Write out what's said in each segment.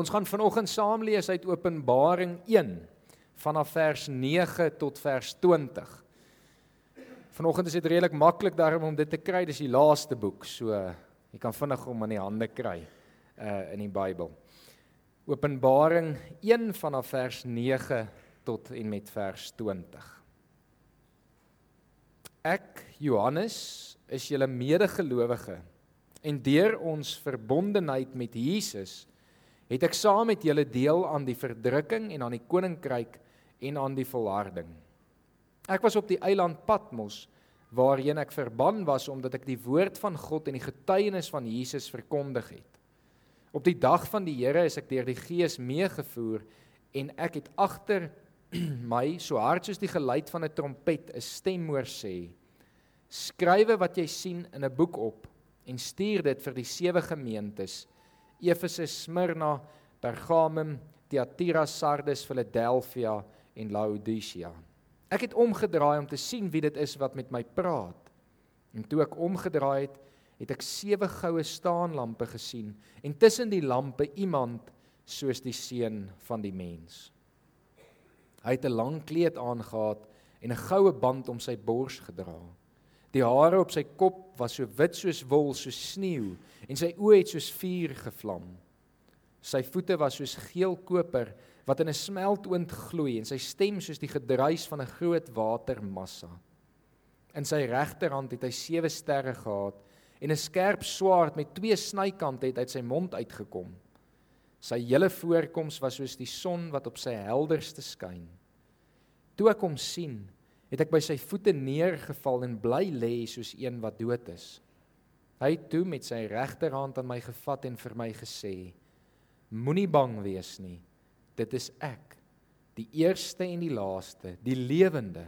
Ons gaan vanoggend saam lees uit Openbaring 1 vanaf vers 9 tot vers 20. Vanoggend is dit redelik maklik daarom om dit te kry, dis die laaste boek, so jy kan vinnig hom in die hande kry uh in die Bybel. Openbaring 1 vanaf vers 9 tot en met vers 20. Ek Johannes is julle medegelowige en deur ons verbondenheid met Jesus het ek saam met julle deel aan die verdrukking en aan die koninkryk en aan die volharding. Ek was op die eiland Patmos waarheen ek verban was omdat ek die woord van God en die getuienis van Jesus verkondig het. Op die dag van die Here is ek deur die Gees meegevoer en ek het agter my so hard soos die geluid van 'n trompet 'n stem hoor sê: Skrywe wat jy sien in 'n boek op en stuur dit vir die sewe gemeentes: Efese, Smyrna, Pergamum, Thyatira, Sardes, Philadelphia en Laodicea. Ek het omgedraai om te sien wie dit is wat met my praat. En toe ek omgedraai het, het ek sewe goue staanlampe gesien en tussen die lampe iemand soos die seun van die mens. Hy het 'n lang kleed aangetree en 'n goue band om sy bors gedra. Die hare op sy kop was so wit soos wol, so sneeu en sy oë het soos vuur gevlam. Sy voete was soos geel koper wat in 'n smeltoond gloei en sy stem soos die gedruis van 'n groot watermassa. In sy regterhand het hy sewe sterre gehad en 'n skerp swaard met twee snykante het uit sy mond uitgekom. Sy hele voorkoms was soos die son wat op sy helderste skyn. Toe ek hom sien, het ek by sy voete neergeval en bly lê soos een wat dood is. Hy het toe met sy regterhand aan my gevat en vir my gesê: Moenie bang wees nie. Dit is ek, die eerste en die laaste, die lewende.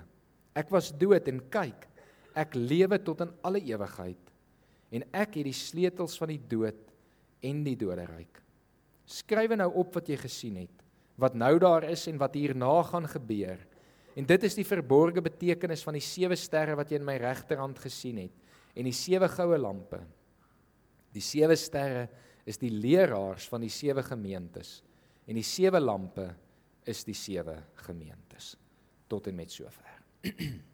Ek was dood en kyk, ek lewe tot in alle ewigheid en ek het die sleutels van die dood en die doderyk. Skrywe nou op wat jy gesien het, wat nou daar is en wat hierna gaan gebeur. En dit is die verborgde betekenis van die sewe sterre wat jy in my regterhand gesien het en die sewe goue lampe. Die sewe sterre is die leraars van die sewe gemeentes en die sewe lampe is die sewe gemeentes tot en met sover.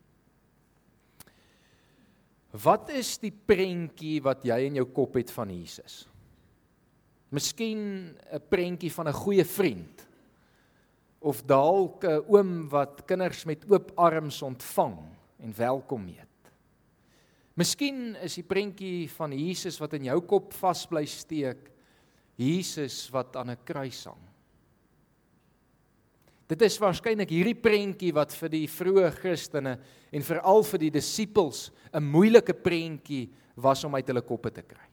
Wat is die prentjie wat jy in jou kop het van Jesus? Miskien 'n prentjie van 'n goeie vriend of dalk 'n oom wat kinders met oop arms ontvang en welkom heet. Miskien is die prentjie van Jesus wat in jou kop vasbly steek, Jesus wat aan 'n kruis hang. Dit is waarskynlik hierdie prentjie wat vir die vroeë Christene en veral vir die disippels 'n moeilike prentjie was om uit hulle koppe te kry.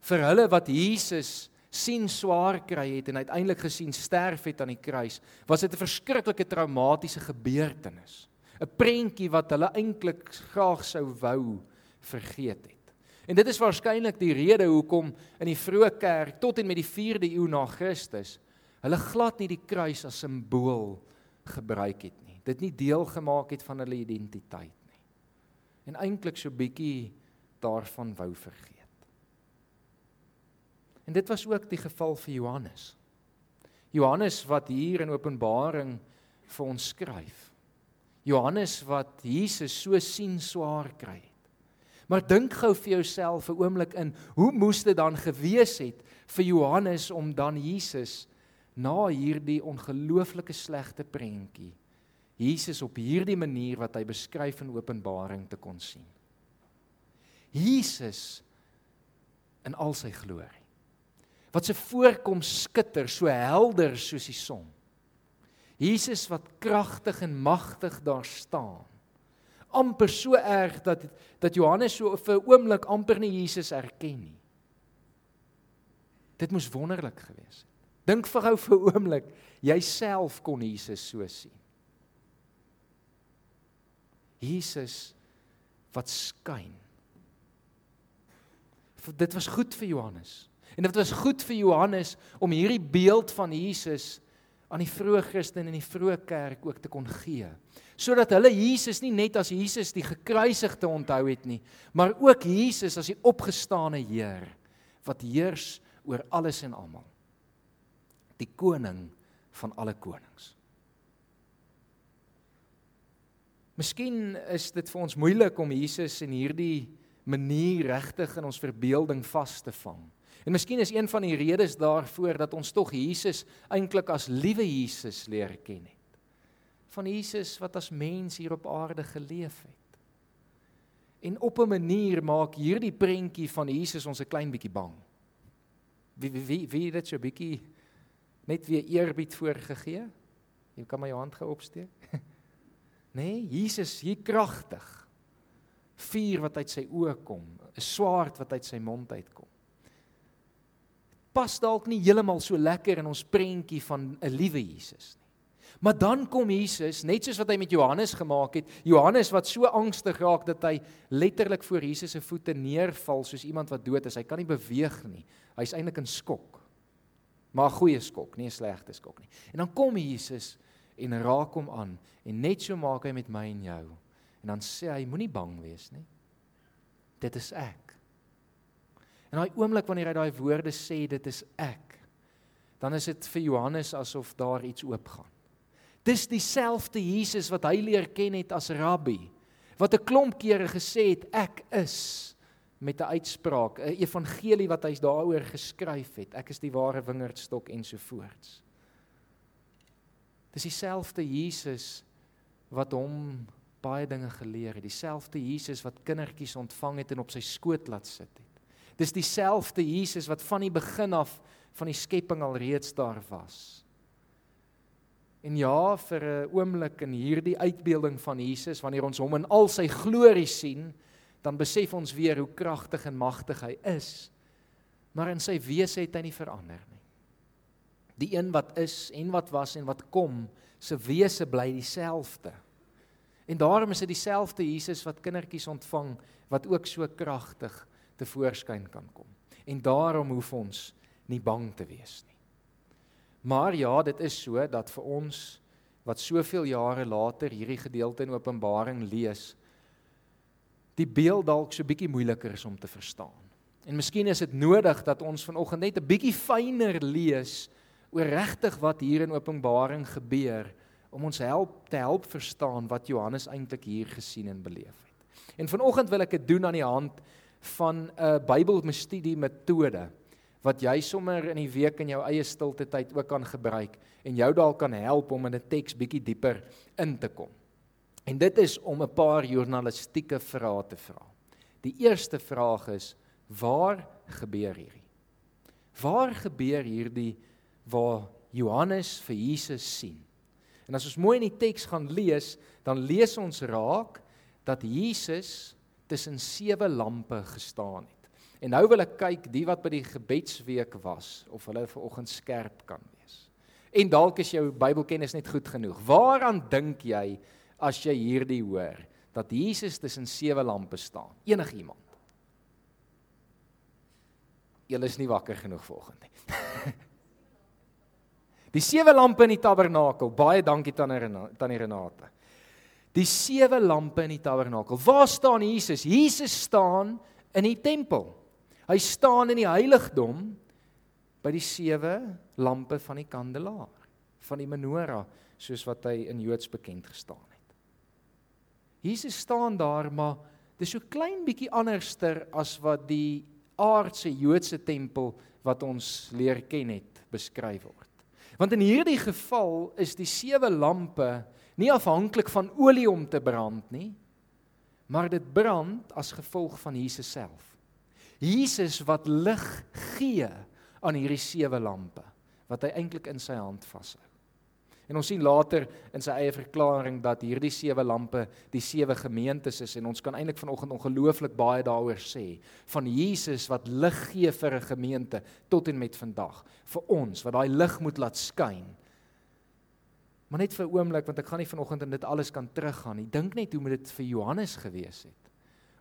Vir hulle wat Jesus sien swaar kry het en uiteindelik gesien sterf het aan die kruis, was dit 'n verskriklike traumatiese gebeurtenis. 'n Prentjie wat hulle eintlik graag sou wou vergeet het. En dit is waarskynlik die rede hoekom in die vroeë kerk tot en met die 4de eeu na Christus hulle glad nie die kruis as simbool gebruik het nie. Dit nie deel gemaak het van hulle identiteit nie. En eintlik so bietjie daarvan wou vergeet. En dit was ook die geval vir Johannes. Johannes wat hier in Openbaring vir ons skryf. Johannes wat Jesus so sien swaar kry. Maar dink gou vir jouself 'n oomblik in, hoe moes dit dan gewees het vir Johannes om dan Jesus na hierdie ongelooflike slegte prentjie Jesus op hierdie manier wat hy beskryf in Openbaring te kon sien. Jesus in al sy glorie. Wat se voorkoms skitter so helder soos die son. Jesus wat kragtig en magtig daar staan. amper so erg dat dat Johannes so vir 'n oomblik amper nie Jesus erken nie. Dit moes wonderlik gewees het. Dink vir gou vir 'n oomblik, jouself kon Jesus so sien. Jesus wat skyn. Dit was goed vir Johannes. En dit was goed vir Johannes om hierdie beeld van Jesus aan die vroeë Christen en die vroeë kerk ook te kon gee. Sodat hulle Jesus nie net as Jesus die gekruisigde onthou het nie, maar ook Jesus as die opgestane Heer wat heers oor alles en almal. Die koning van alle konings. Miskien is dit vir ons moeilik om Jesus in hierdie manier regtig in ons verbeelding vas te vang. En miskien is een van die redes daarvoor dat ons tog Jesus eintlik as liewe Jesus leer ken het. Van Jesus wat as mens hier op aarde geleef het. En op 'n manier maak hierdie prentjie van Jesus ons 'n klein bietjie bang. Wie wie wie, wie dit so 'n bietjie net weer eerbied voorgegee? Jy kan my jou hand gou opsteek. nee, Jesus hier kragtig. Vuur wat uit sy oë kom, 'n swaard wat uit sy mond uitkom pas dalk nie heeltemal so lekker in ons prentjie van 'n liewe Jesus nie. Maar dan kom Jesus, net soos wat hy met Johannes gemaak het, Johannes wat so angstig raak dat hy letterlik voor Jesus se voete neerval soos iemand wat dood is. Hy kan nie beweeg nie. Hy's eintlik in skok. Maar 'n goeie skok, nie 'n slegte skok nie. En dan kom Jesus en raak hom aan en net so maak hy met my en jou. En dan sê hy moenie bang wees nie. Dit is ek. En daai oomblik wanneer hy daai woorde sê, dit is ek. Dan is dit vir Johannes asof daar iets oopgaan. Dis dieselfde Jesus wat hy leer ken het as rabbi. Wat 'n klomp kere gesê het ek is met 'n uitspraak, 'n evangelie wat hy daaroor geskryf het. Ek is die ware wingerdstok en so voorts. Dis dieselfde Jesus wat hom baie dinge geleer het, dieselfde Jesus wat kindertjies ontvang het en op sy skoot laat sit het. Dis dieselfde Jesus wat van die begin af van die skepping al reeds daar was. En ja, vir 'n oomblik in hierdie uitbeelding van Jesus, wanneer ons hom in al sy glorie sien, dan besef ons weer hoe kragtig en magtig hy is. Maar in sy wese het hy nie verander nie. Die een wat is en wat was en wat kom, se wese bly dieselfde. En daarom is dit dieselfde Jesus wat kindertjies ontvang wat ook so kragtig is te voorskyn kan kom. En daarom hoef ons nie bang te wees nie. Maar ja, dit is so dat vir ons wat soveel jare later hierdie gedeelte in Openbaring lees, die beeld dalk so bietjie moeiliker is om te verstaan. En miskien is dit nodig dat ons vanoggend net 'n bietjie fyner lees oor regtig wat hier in Openbaring gebeur om ons help te help verstaan wat Johannes eintlik hier gesien en beleef het. En vanoggend wil ek dit doen aan die hand van 'n Bybelstudie metode wat jy sommer in die week in jou eie stilte tyd ook kan gebruik en jou dalk kan help om in 'n teks bietjie dieper in te kom. En dit is om 'n paar journalistieke vrae te vra. Die eerste vraag is: waar gebeur hierdie? Waar gebeur hierdie waar Johannes vir Jesus sien? En as ons mooi in die teks gaan lees, dan lees ons raak dat Jesus tussen sewe lampe gestaan het. En nou wil ek kyk die wat by die gebedsweek was of hulle vanoggend skerp kan wees. En dalk is jou Bybelkennis net goed genoeg. Waaraan dink jy as jy hierdie hoor dat Jesus tussen sewe lampe staan? Enigiemand? Julle is nie wakker genoeg vanoggend nie. die sewe lampe in die tabernakel. Baie dankie tannie Renate. Die sewe lampe in die tabernakel. Waar staan Jesus? Jesus staan in die tempel. Hy staan in die heiligdom by die sewe lampe van die kandelaar, van die menorah, soos wat hy in Joods bekend gestaan het. Jesus staan daar, maar dit is so klein bietjie anderster as wat die aardse Joodse tempel wat ons leer ken het beskryf word. Want in hierdie geval is die sewe lampe nie afhanklik van olie om te brand nie, maar dit brand as gevolg van Jesus self. Jesus wat lig gee aan hierdie sewe lampe wat hy eintlik in sy hand vashou. En ons sien later in sy eie verklaring dat hierdie sewe lampe die sewe gemeentes is en ons kan eintlik vanoggend ongelooflik baie daaroor sê van Jesus wat lig gee vir 'n gemeente tot en met vandag vir ons wat daai lig moet laat skyn Maar net vir 'n oomblik want ek gaan nie vanoggend in dit alles kan teruggaan nie. Dink net hoe moet dit vir Johannes gewees het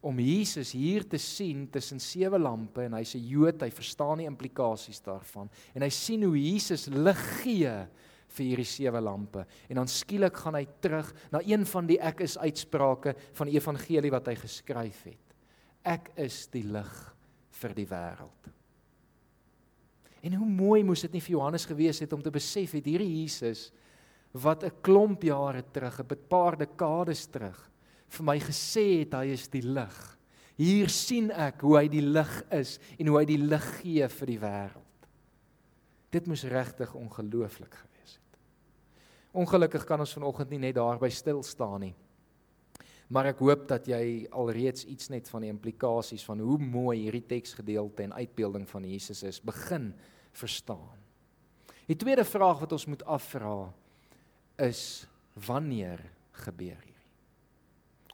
om Jesus hier te sien tussen sewe lampe en hy's 'n Jood, hy verstaan die implikasies daarvan en hy sien hoe Jesus lig gee vir hierdie sewe lampe en dan skielik gaan hy terug na een van die ek is uitsprake van die evangelie wat hy geskryf het. Ek is die lig vir die wêreld. En hoe mooi moes dit nie vir Johannes gewees het om te besef het hierdie Jesus wat 'n klomp jare terug, 'n paar dekades terug vir my gesê het hy is die lig. Hier sien ek hoe hy die lig is en hoe hy die lig gee vir die wêreld. Dit moes regtig ongelooflik gewees het. Ongelukkig kan ons vanoggend nie net daarby stil staan nie. Maar ek hoop dat jy alreeds iets net van die implikasies van hoe mooi hierdie teksgedeelte en uitbeelding van Jesus is begin verstaan. Die tweede vraag wat ons moet afvra is wanneer gebeur hierdie?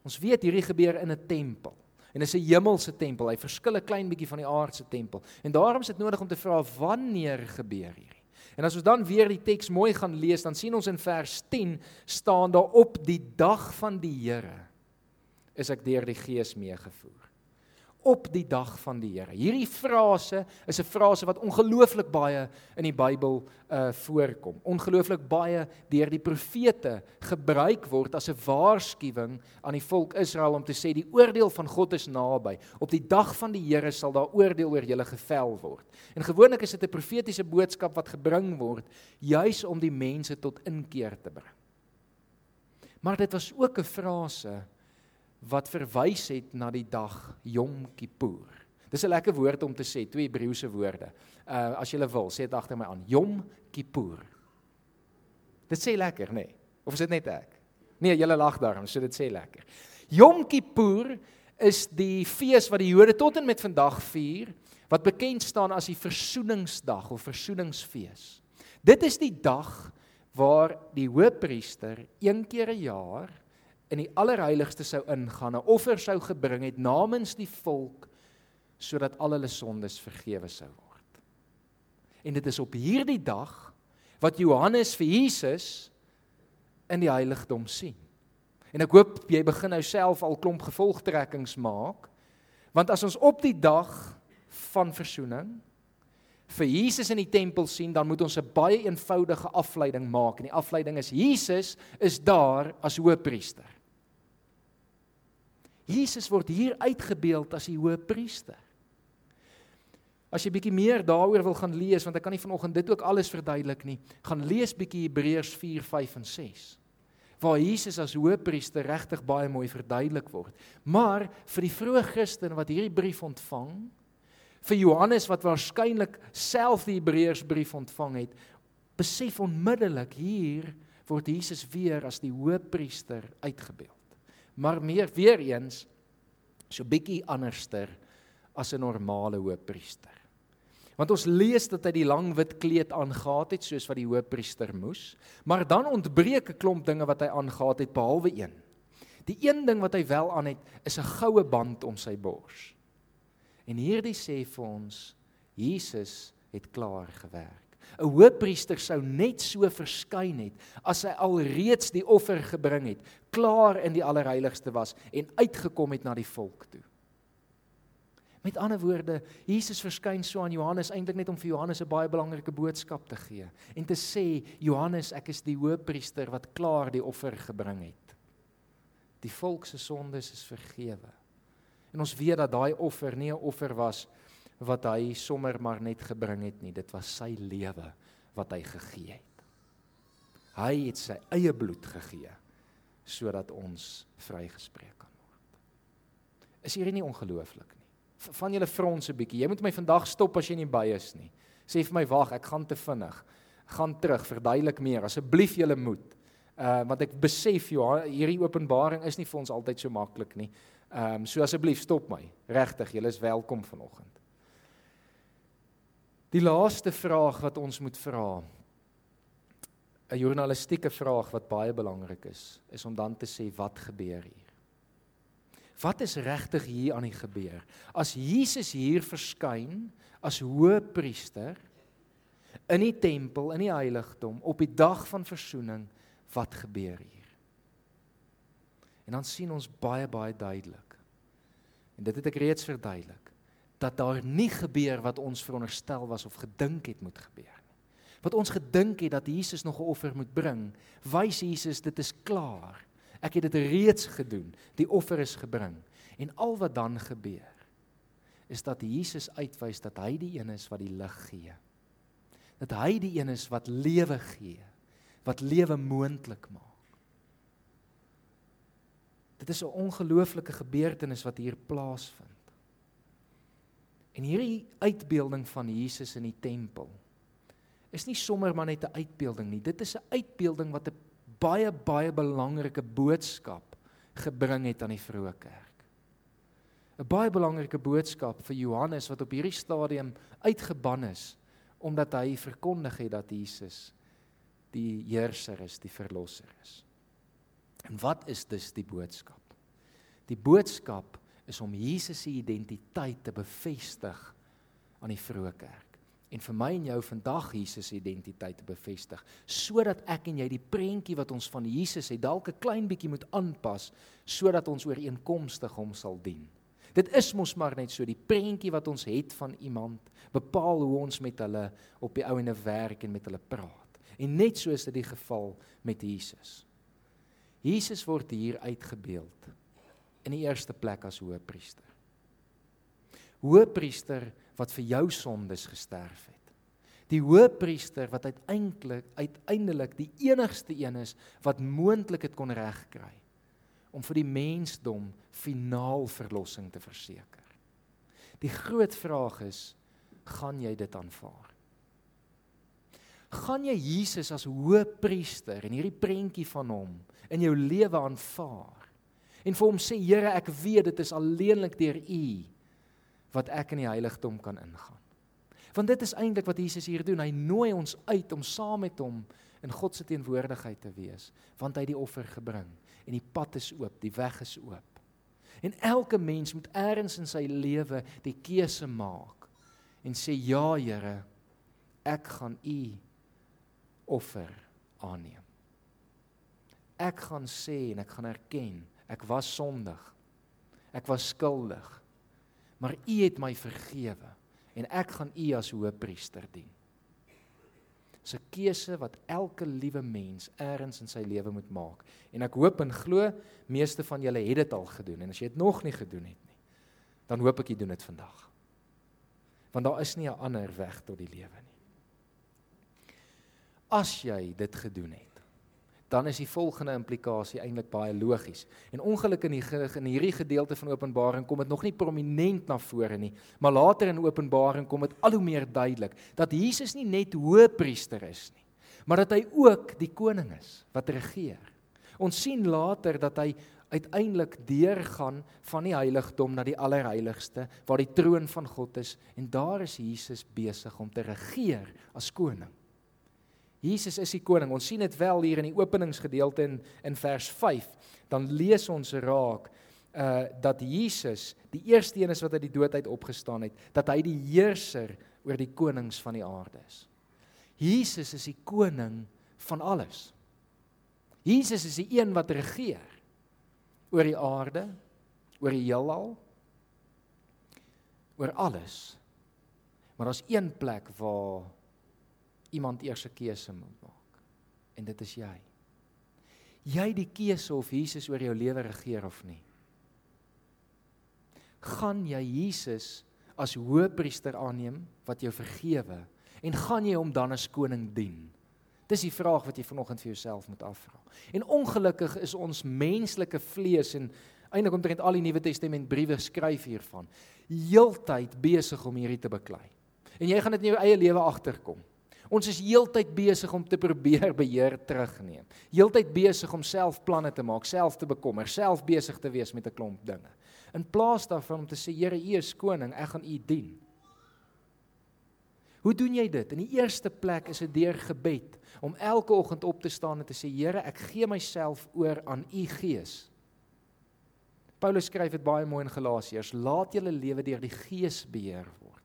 Ons weet hierdie gebeur in 'n tempel. En dit is 'n hemelse tempel. Hy verskil 'n klein bietjie van die aardse tempel. En daarom is dit nodig om te vra wanneer gebeur hierdie? En as ons dan weer die teks mooi gaan lees, dan sien ons in vers 10 staan daar op die dag van die Here is ek deur die Gees meegevoer. Op die dag van die Here. Hierdie frase is 'n frase wat ongelooflik baie in die Bybel uh voorkom. Ongelooflik baie deur die profete gebruik word as 'n waarskuwing aan die volk Israel om te sê die oordeel van God is naby. Op die dag van die Here sal daar oordeel oor julle gevel word. En gewoonlik is dit 'n profetiese boodskap wat gebring word juis om die mense tot inkeer te bring. Maar dit was ook 'n frase wat verwys het na die dag Yom Kippur. Dis 'n lekker woord om te sê, twee Hebreëse woorde. Uh as jy wil, sê dit agter my aan, Yom Kippur. Dit sê lekker, nê? Nee. Of is dit net ek? Nee, jy lag daarom, so dit sê lekker. Yom Kippur is die fees wat die Jode tot en met vandag vier wat bekend staan as die versoeningsdag of versoeningsfees. Dit is die dag waar die hoofpriester een keer 'n jaar in die allerheiligste sou ingaan, 'n offer sou gebring het namens die volk sodat al hulle sondes vergewe sou word. En dit is op hierdie dag wat Johannes vir Jesus in die heiligdom sien. En ek hoop jy begin nou self al klomp gevolgtrekkings maak. Want as ons op die dag van verzoening vir Jesus in die tempel sien, dan moet ons 'n baie eenvoudige afleiding maak. En die afleiding is Jesus is daar as hoëpriester. Jesus word hier uitgebeeld as die hoëpriester. As jy bietjie meer daaroor wil gaan lees want ek kan nie vanoggend dit ook alles verduidelik nie, gaan lees bietjie Hebreërs 4, 5 en 6 waar Jesus as hoëpriester regtig baie mooi verduidelik word. Maar vir die vroeë Christen wat hierdie brief ontvang, vir Johannes wat waarskynlik self die Hebreërsbrief ontvang het, besef onmiddellik hier word Jesus weer as die hoëpriester uitgebeeld maar meer weer eens so bietjie anderster as 'n normale hoëpriester. Want ons lees dat hy die lang wit kleed aangetree het soos wat die hoëpriester moes, maar dan ontbreek 'n klomp dinge wat hy aangetree het behalwe een. Die een ding wat hy wel aan het, is 'n goue band om sy bors. En hierdie sê vir ons Jesus het klaar gewerk. 'n Hoëpriester sou net so verskyn het as hy alreeds die offer gebring het, klaar in die allerheiligste was en uitgekom het na die volk toe. Met ander woorde, Jesus verskyn so aan Johannes eintlik net om vir Johannes 'n baie belangrike boodskap te gee en te sê Johannes, ek is die hoëpriester wat klaar die offer gebring het. Die volk se sondes is vergewe. En ons weet dat daai offer nie 'n offer was wat hy sommer maar net gebring het nie. Dit was sy lewe wat hy gegee het. Hy het sy eie bloed gegee sodat ons vrygespreek kan word. Is hierdie nie ongelooflik nie? Van julle frons 'n bietjie. Jy moet my vandag stop as jy nie by is nie. Sê vir my wag, ek gaan te vinnig. Gaan terug, verduidelik meer asseblief julle moet. Uh want ek besef ja, hierdie openbaring is nie vir ons altyd so maklik nie. Ehm um, so asseblief stop my. Regtig, julle is welkom vanoggend. Die laaste vraag wat ons moet vra, 'n journalistieke vraag wat baie belangrik is, is om dan te sê wat gebeur hier? Wat is regtig hier aan die gebeur? As Jesus hier verskyn as hoëpriester in die tempel, in die heiligdom op die dag van verzoening, wat gebeur hier? En dan sien ons baie baie duidelik. En dit het ek reeds verduidelik dat daar nie gebeur wat ons veronderstel was of gedink het moet gebeur nie. Wat ons gedink het dat Jesus nog 'n offer moet bring, wys Jesus dit is klaar. Ek het dit reeds gedoen. Die offer is gebring. En al wat dan gebeur is dat Jesus uitwys dat hy die een is wat die lig gee. dat hy die een is wat lewe gee, wat lewe moontlik maak. Dit is 'n ongelooflike gebeurtenis wat hier plaasvind. En hierdie uitbeelding van Jesus in die tempel is nie sommer maar net 'n uitbeelding nie. Dit is 'n uitbeelding wat 'n baie baie belangrike boodskap gebring het aan die vroeë kerk. 'n Baie belangrike boodskap vir Johannes wat op hierdie stadium uitgeban is omdat hy verkondig het dat Jesus die heerser is, die verlosser is. En wat is dus die boodskap? Die boodskap is om Jesus se identiteit te bevestig aan die vroeë kerk. En vir my en jou vandag Jesus se identiteit te bevestig, sodat ek en jy die prentjie wat ons van Jesus het dalk 'n klein bietjie moet aanpas sodat ons ooreenkomstig hom sal dien. Dit is mos maar net so die prentjie wat ons het van iemand bepaal hoe ons met hulle op die ou en 'n werk en met hulle praat. En net so is dit die geval met Jesus. Jesus word hier uitgebeeld in die eerste plek as hoëpriester. Hoëpriester wat vir jou sondes gesterf het. Die hoëpriester wat uiteindelik uiteindelik die enigste een is wat moontlik dit kon regkry om vir die mensdom finaal verlossing te verseker. Die groot vraag is, gaan jy dit aanvaar? Gaan jy Jesus as hoëpriester en hierdie prentjie van hom in jou lewe aanvaar? En vir hom sê Here, ek weet dit is alleenlik deur U wat ek in die heiligdom kan ingaan. Want dit is eintlik wat Jesus hier doen. Hy nooi ons uit om saam met hom in God se teenwoordigheid te wees, want hy het die offer gebring en die pad is oop, die weg is oop. En elke mens moet eers in sy lewe die keuse maak en sê ja Here, ek gaan u offer aanneem. Ek gaan sê en ek gaan erken, ek was sondig. Ek was skuldig. Maar u het my vergewe en ek gaan u as hoëpriester dien. 'n keuse wat elke liewe mens eers in sy lewe moet maak. En ek hoop en glo meeste van julle het dit al gedoen en as jy dit nog nie gedoen het nie, dan hoop ek jy doen dit vandag. Want daar is nie 'n ander weg tot die lewe nie. As jy dit gedoen het, dan is die volgende implikasie eintlik baie logies. En ongelukkig in die in hierdie gedeelte van Openbaring kom dit nog nie prominent na vore nie, maar later in Openbaring kom dit al hoe meer duidelik dat Jesus nie net hoëpriester is nie, maar dat hy ook die koning is wat regeer. Ons sien later dat hy uiteindelik deurgaan van die heiligdom na die allerheiligste waar die troon van God is en daar is Jesus besig om te regeer as koning. Jesus is die koning. Ons sien dit wel hier in die openingsgedeelte in in vers 5. Dan lees ons raak uh dat Jesus die eerste een is wat uit die dood uit opgestaan het, dat hy die heerser oor die konings van die aarde is. Jesus is die koning van alles. Jesus is die een wat regeer oor die aarde, oor die heelal, oor alles. Maar daar's een plek waar iemand eers 'n keuse moet maak. En dit is jy. Jy die keuse of Jesus oor jou lewe regeer of nie. Gaan jy Jesus as hoëpriester aanneem wat jou vergewe en gaan jy hom dan as koning dien? Dis die vraag wat jy vanoggend vir jouself moet afvra. En ongelukkig is ons menslike vlees en eintlik omtrent al die Nuwe Testament briewe skryf hiervan heeltyd besig om hierdie te beklei. En jy gaan dit in jou eie lewe agterkom. Ons is heeltyd besig om te probeer beheer terugneem. Heeltyd besig om self planne te maak, self te bekommer, self besig te wees met 'n klomp dinge. In plaas daarvan om te sê Here, U is koning, ek gaan U dien. Hoe doen jy dit? In die eerste plek is dit deur gebed om elke oggend op te staan en te sê Here, ek gee myself oor aan U Gees. Paulus skryf dit baie mooi in Galasiërs: Laat julle lewe deur die Gees beheer word.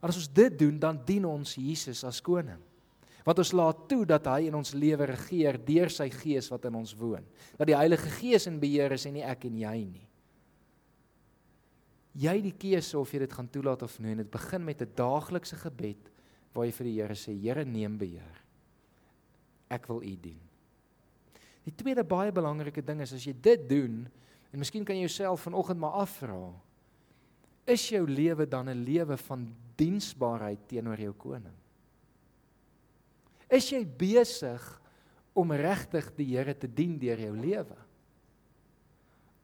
En as ons dit doen, dan dien ons Jesus as koning. Want ons laat toe dat hy in ons lewe regeer deur sy gees wat in ons woon. Dat die Heilige Gees in beheer is en nie ek en jy nie. Jy die keuse of jy dit gaan toelaat of nie. Dit begin met 'n daaglikse gebed waar jy vir die Here sê: Here, neem beheer. Ek wil U dien. Die tweede baie belangrike ding is as jy dit doen, en miskien kan jy jouself vanoggend maar afvra, is jou lewe dan 'n lewe van diensbaarheid teenoor jou koning? Is jy besig om regtig die Here te dien deur jou lewe?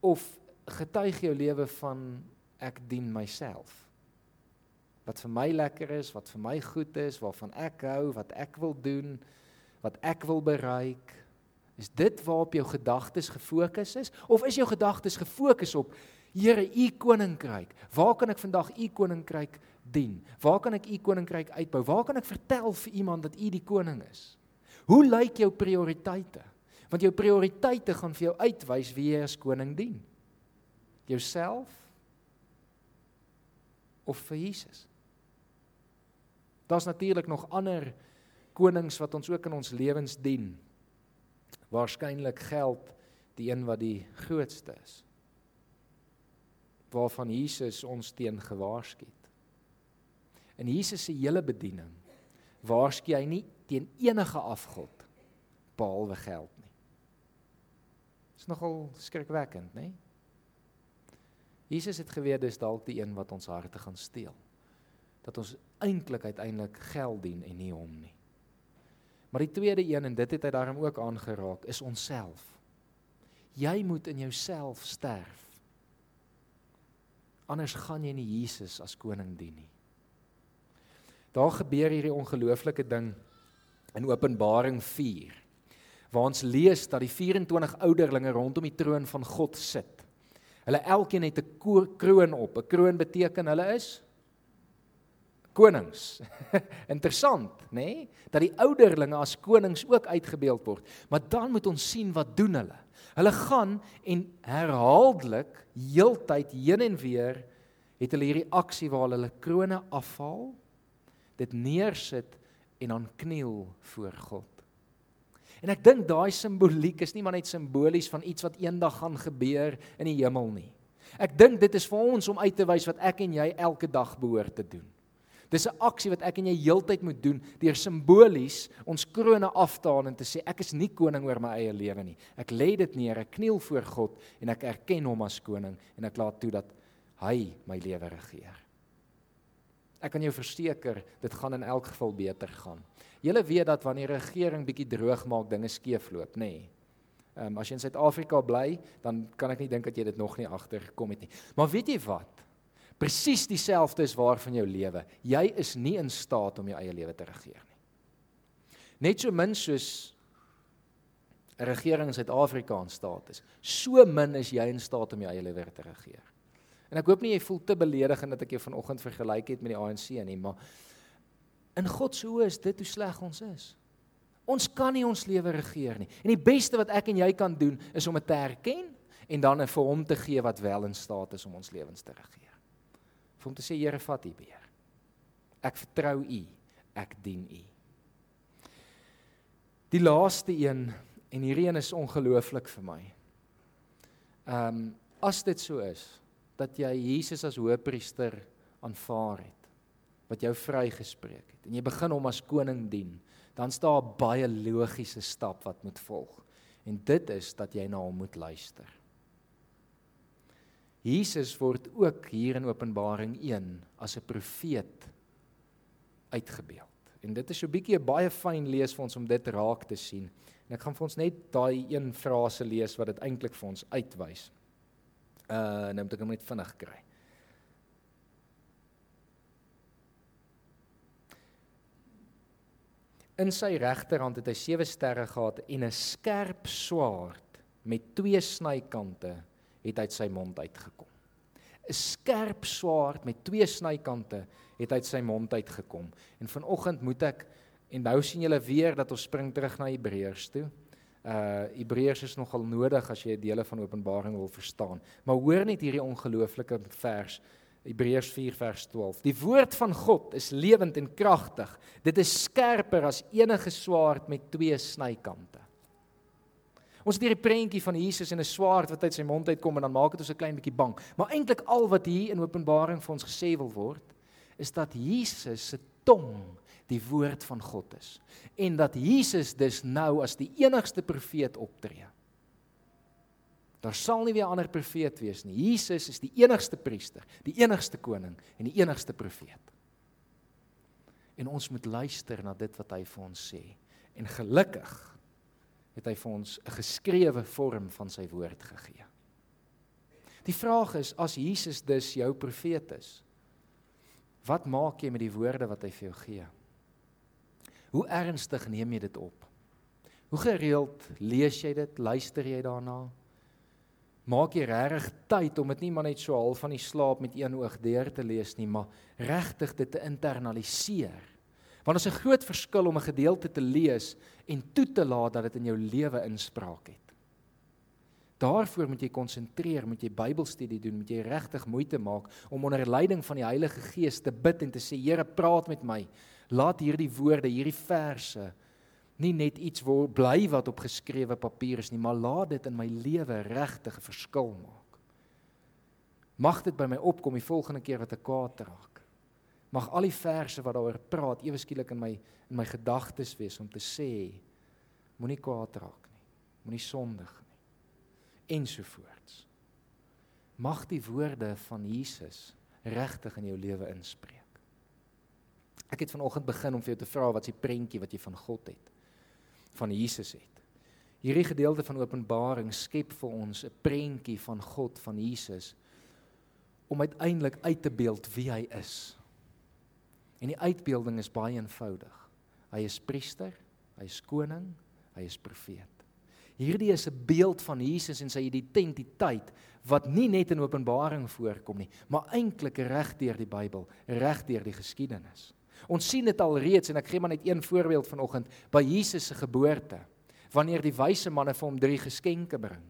Of getuig jou lewe van ek dien myself? Wat vir my lekker is, wat vir my goed is, waarvan ek hou, wat ek wil doen, wat ek wil bereik, is dit waarop jou gedagtes gefokus is of is jou gedagtes gefokus op Here, u koninkryk. Waar kan ek vandag u koninkryk dien? Waar kan ek u koninkryk uitbou? Waar kan ek vertel vir iemand dat u die koning is? Hoe lyk jou prioriteite? Want jou prioriteite gaan vir jou uitwys wie jy as koning dien. Jouself of vir Jesus? Daar's natuurlik nog ander konings wat ons ook in ons lewens dien. Waarskynlik geld die een wat die grootste is waarvan Jesus ons teen gewaarsku het. In Jesus se hele bediening waarsku hy nie teen enige afgod behalwe geld nie. Dis nogal skrikwekkend, né? Jesus het geweet dis dalk die een wat ons harte gaan steel. Dat ons eintlik uiteindelik geld dien en nie hom nie. Maar die tweede een en dit het hy daarom ook aangeraak is onsself. Jy moet in jouself sterf Anders gaan jy nie Jesus as koning dien nie. Daar gebeur hierdie ongelooflike ding in Openbaring 4 waar ons lees dat die 24 ouderlinge rondom die troon van God sit. Hulle elkeen het 'n kroon op. 'n Kroon beteken hulle is konings. Interessant, nê? Nee? Dat die ouderlinge as konings ook uitgebeeld word. Maar dan moet ons sien wat doen hulle? Hulle gaan en herhaaldelik heeltyd heen en weer het hulle hierdie aksie waar hulle krone afhaal, dit neersit en dan kniel voor God. En ek dink daai simboliek is nie maar net simbolies van iets wat eendag gaan gebeur in die hemel nie. Ek dink dit is vir ons om uit te wys wat ek en jy elke dag behoort te doen. Dis 'n aksie wat ek en jy heeltyd moet doen deur simbolies ons krones af te haal en te sê ek is nie koning oor my eie lewe nie. Ek lê dit neer, ek kniel voor God en ek erken hom as koning en ek laat toe dat hy my lewe regeer. Ek kan jou verseker, dit gaan in elk geval beter gaan. Julle weet dat wanneer 'n regering bietjie droog maak, dinge skeefloop, nê? Nee. Ehm um, as jy in Suid-Afrika bly, dan kan ek nie dink dat jy dit nog nie agtergekom het nie. Maar weet jy wat? Presies dieselfde is waar van jou lewe. Jy is nie in staat om jou eie lewe te regeer nie. Net so min soos 'n regering in Suid-Afrika in staat is, so min is jy in staat om jou eie lewe te regeer. En ek hoop nie jy voel te beledigend dat ek jou vanoggend vergelyk het met die ANC nie, maar in God se oë is dit hoe sleg ons is. Ons kan nie ons lewe regeer nie. En die beste wat ek en jy kan doen is om dit te erken en dan vir hom te gee wat wel in staat is om ons lewens te regeer vir hom te sê Here vat U beheer. Ek vertrou U. Ek dien U. Die laaste een en hierdie een is ongelooflik vir my. Ehm um, as dit so is dat jy Jesus as hoëpriester aanvaar het wat jou vrygespreek het en jy begin hom as koning dien, dan staan 'n baie logiese stap wat moet volg. En dit is dat jy na hom moet luister. Jesus word ook hier in Openbaring 1 as 'n profeet uitgebeeld. En dit is so 'n bietjie 'n baie fyn lees vir ons om dit raak te sien. En ek gaan vir ons net daai een frase lees wat dit eintlik vir ons uitwys. Uh nou moet ek hom net vinnig kry. In sy regterhand het hy sewe sterre gehad en 'n skerp swaard met twee snykante het uit sy mond uitgekom. 'n Skerp swaard met twee snykante het uit sy mond uitgekom. En vanoggend moet ek en nou sien julle weer dat ons spring terug na Hebreërs toe. Uh Hebreërs is nogal nodig as jy dele van Openbaring wil verstaan. Maar hoor net hierdie ongelooflike vers Hebreërs 4 vers 12. Die woord van God is lewend en kragtig. Dit is skerper as enige swaard met twee snykante. Ons het hierdie prentjie van Jesus en 'n swaard wat uit sy mond uitkom en dan maak dit ons 'n klein bietjie bang. Maar eintlik al wat hier in Openbaring vir ons gesê wil word, is dat Jesus se tong die woord van God is en dat Jesus dus nou as die enigste profeet optree. Daar sal nie weer ander profeet wees nie. Jesus is die enigste priester, die enigste koning en die enigste profeet. En ons moet luister na dit wat hy vir ons sê. En gelukkig het hy vir ons 'n geskrewe vorm van sy woord gegee. Die vraag is as Jesus dus jou profeet is, wat maak jy met die woorde wat hy vir jou gee? Hoe ernstig neem jy dit op? Hoe gereeld lees jy dit? Luister jy daarna? Maak jy regtig tyd om dit nie maar net so half van die slaap met een oog deur te lees nie, maar regtig dit te internaliseer? Want is 'n groot verskil om 'n gedeelte te lees en toe te laat dat dit in jou lewe inspraak het. Daarvoor moet jy konsentreer, moet jy Bybelstudie doen, moet jy regtig moeite maak om onder leiding van die Heilige Gees te bid en te sê Here, praat met my. Laat hierdie woorde, hierdie verse nie net iets word bly wat op geskrewe papier is nie, maar laat dit in my lewe regtig 'n verskil maak. Mag dit by my opkom die volgende keer wat ek kwaad raak. Mag al die verse wat daaroor praat ewe skielik in my in my gedagtes wees om te sê moenie kwaad raak nie. Moenie sondig nie. Ensovoorts. Mag die woorde van Jesus regtig in jou lewe inspreek. Ek het vanoggend begin om vir jou te vra wat is die prentjie wat jy van God het? van Jesus het. Hierdie gedeelte van Openbaring skep vir ons 'n prentjie van God van Jesus om uiteindelik uit te beeld wie hy is. En die uitbeelding is baie eenvoudig. Hy is priester, hy is koning, hy is profeet. Hierdie is 'n beeld van Jesus en sy identiteit wat nie net in Openbaring voorkom nie, maar eintlik reg deur die Bybel, reg deur die geskiedenis. Ons sien dit al reeds en ek gee maar net een voorbeeld vanoggend by Jesus se geboorte. Wanneer die wyse manne vir hom drie geskenke bring.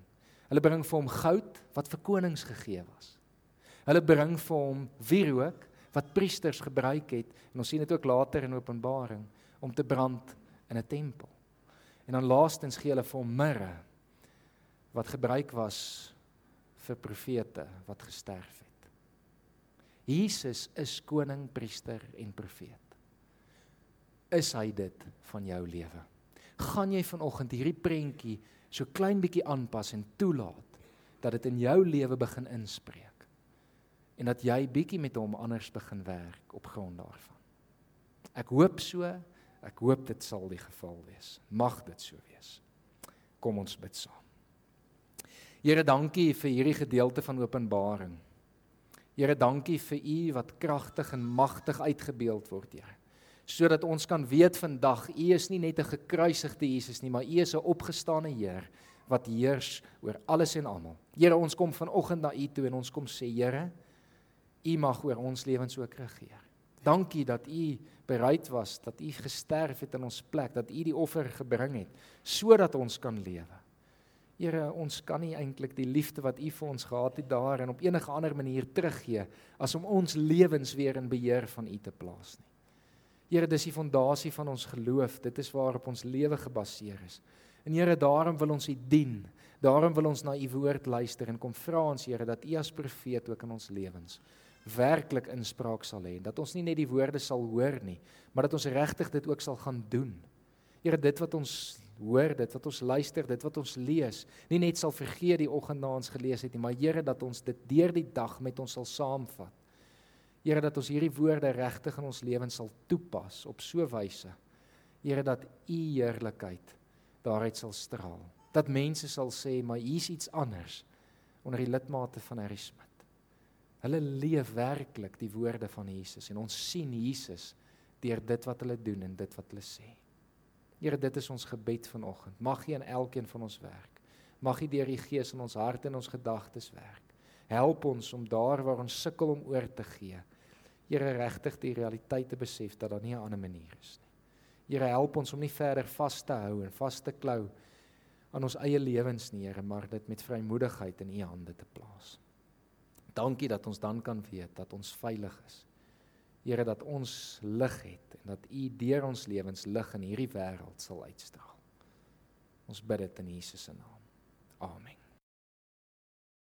Hulle bring vir hom goud wat vir konings gegee was. Hulle bring vir hom wierook wat priesters gebruik het en ons sien dit ook later in Openbaring om te brand in 'n tempel. En dan laastens gee hulle vir hom mirre wat gebruik was vir profete wat gesterf het. Jesus is koning, priester en profeet is hy dit van jou lewe? Gaan jy vanoggend hierdie prentjie so klein bietjie aanpas en toelaat dat dit in jou lewe begin inspreek? En dat jy bietjie met hom anders begin werk op grond daarvan. Ek hoop so, ek hoop dit sal die geval wees. Mag dit so wees. Kom ons bid saam. Here, dankie vir hierdie gedeelte van Openbaring. Here, dankie vir U wat kragtig en magtig uitgebeeld word, Here sodat ons kan weet vandag U is nie net 'n gekruisigde Jesus nie, maar U is 'n opgestane Heer wat heers oor alles en almal. Here, ons kom vanoggend na U toe en ons kom sê, Here, U mag oor ons lewens ook regeer. Dankie dat U bereid was dat U gesterf het in ons plek, dat U die offer gebring het sodat ons kan lewe. Here, ons kan nie eintlik die liefde wat U vir ons gehad het daar en op enige ander manier teruggee as om ons lewens weer in beheer van U te plaas nie. Here, dis die fondasie van ons geloof. Dit is waarop ons lewe gebaseer is. En Here, daarom wil ons U dien. Daarom wil ons na U woord luister en kom vra ons Here dat U as profeet ook in ons lewens werklik inspraak sal hê. Dat ons nie net die woorde sal hoor nie, maar dat ons regtig dit ook sal gaan doen. Here, dit wat ons hoor, dit wat ons luister, dit wat ons lees, nie net sal vergeet die oggend na ons gelees het nie, maar Here dat ons dit deur die dag met ons sal saamvat. Here dat ons hierdie woorde regtig in ons lewens sal toepas op so wyse. Here dat u heerlikheid daaruit sal straal. Dat mense sal sê, "Maar hier's iets anders onder die lidmate van Harry Smit." Hulle leef werklik die woorde van Jesus en ons sien Jesus deur dit wat hulle doen en dit wat hulle sê. Here, dit is ons gebed vanoggend. Mag U in elkeen van ons werk. Mag U deur die Gees in ons harte en ons gedagtes werk. Help ons om daar waar ons sukkel om oor te gee, Here regtig die realiteit te besef dat daar nie 'n ander manier is nie. Here help ons om nie verder vas te hou en vas te klou aan ons eie lewens nie, Here, maar dit met vrymoedigheid in U hande te plaas. Dankie dat ons dan kan weet dat ons veilig is. Here dat ons lig het en dat U deur ons lewens lig in hierdie wêreld sal uitstraal. Ons bid dit in Jesus se naam. Amen.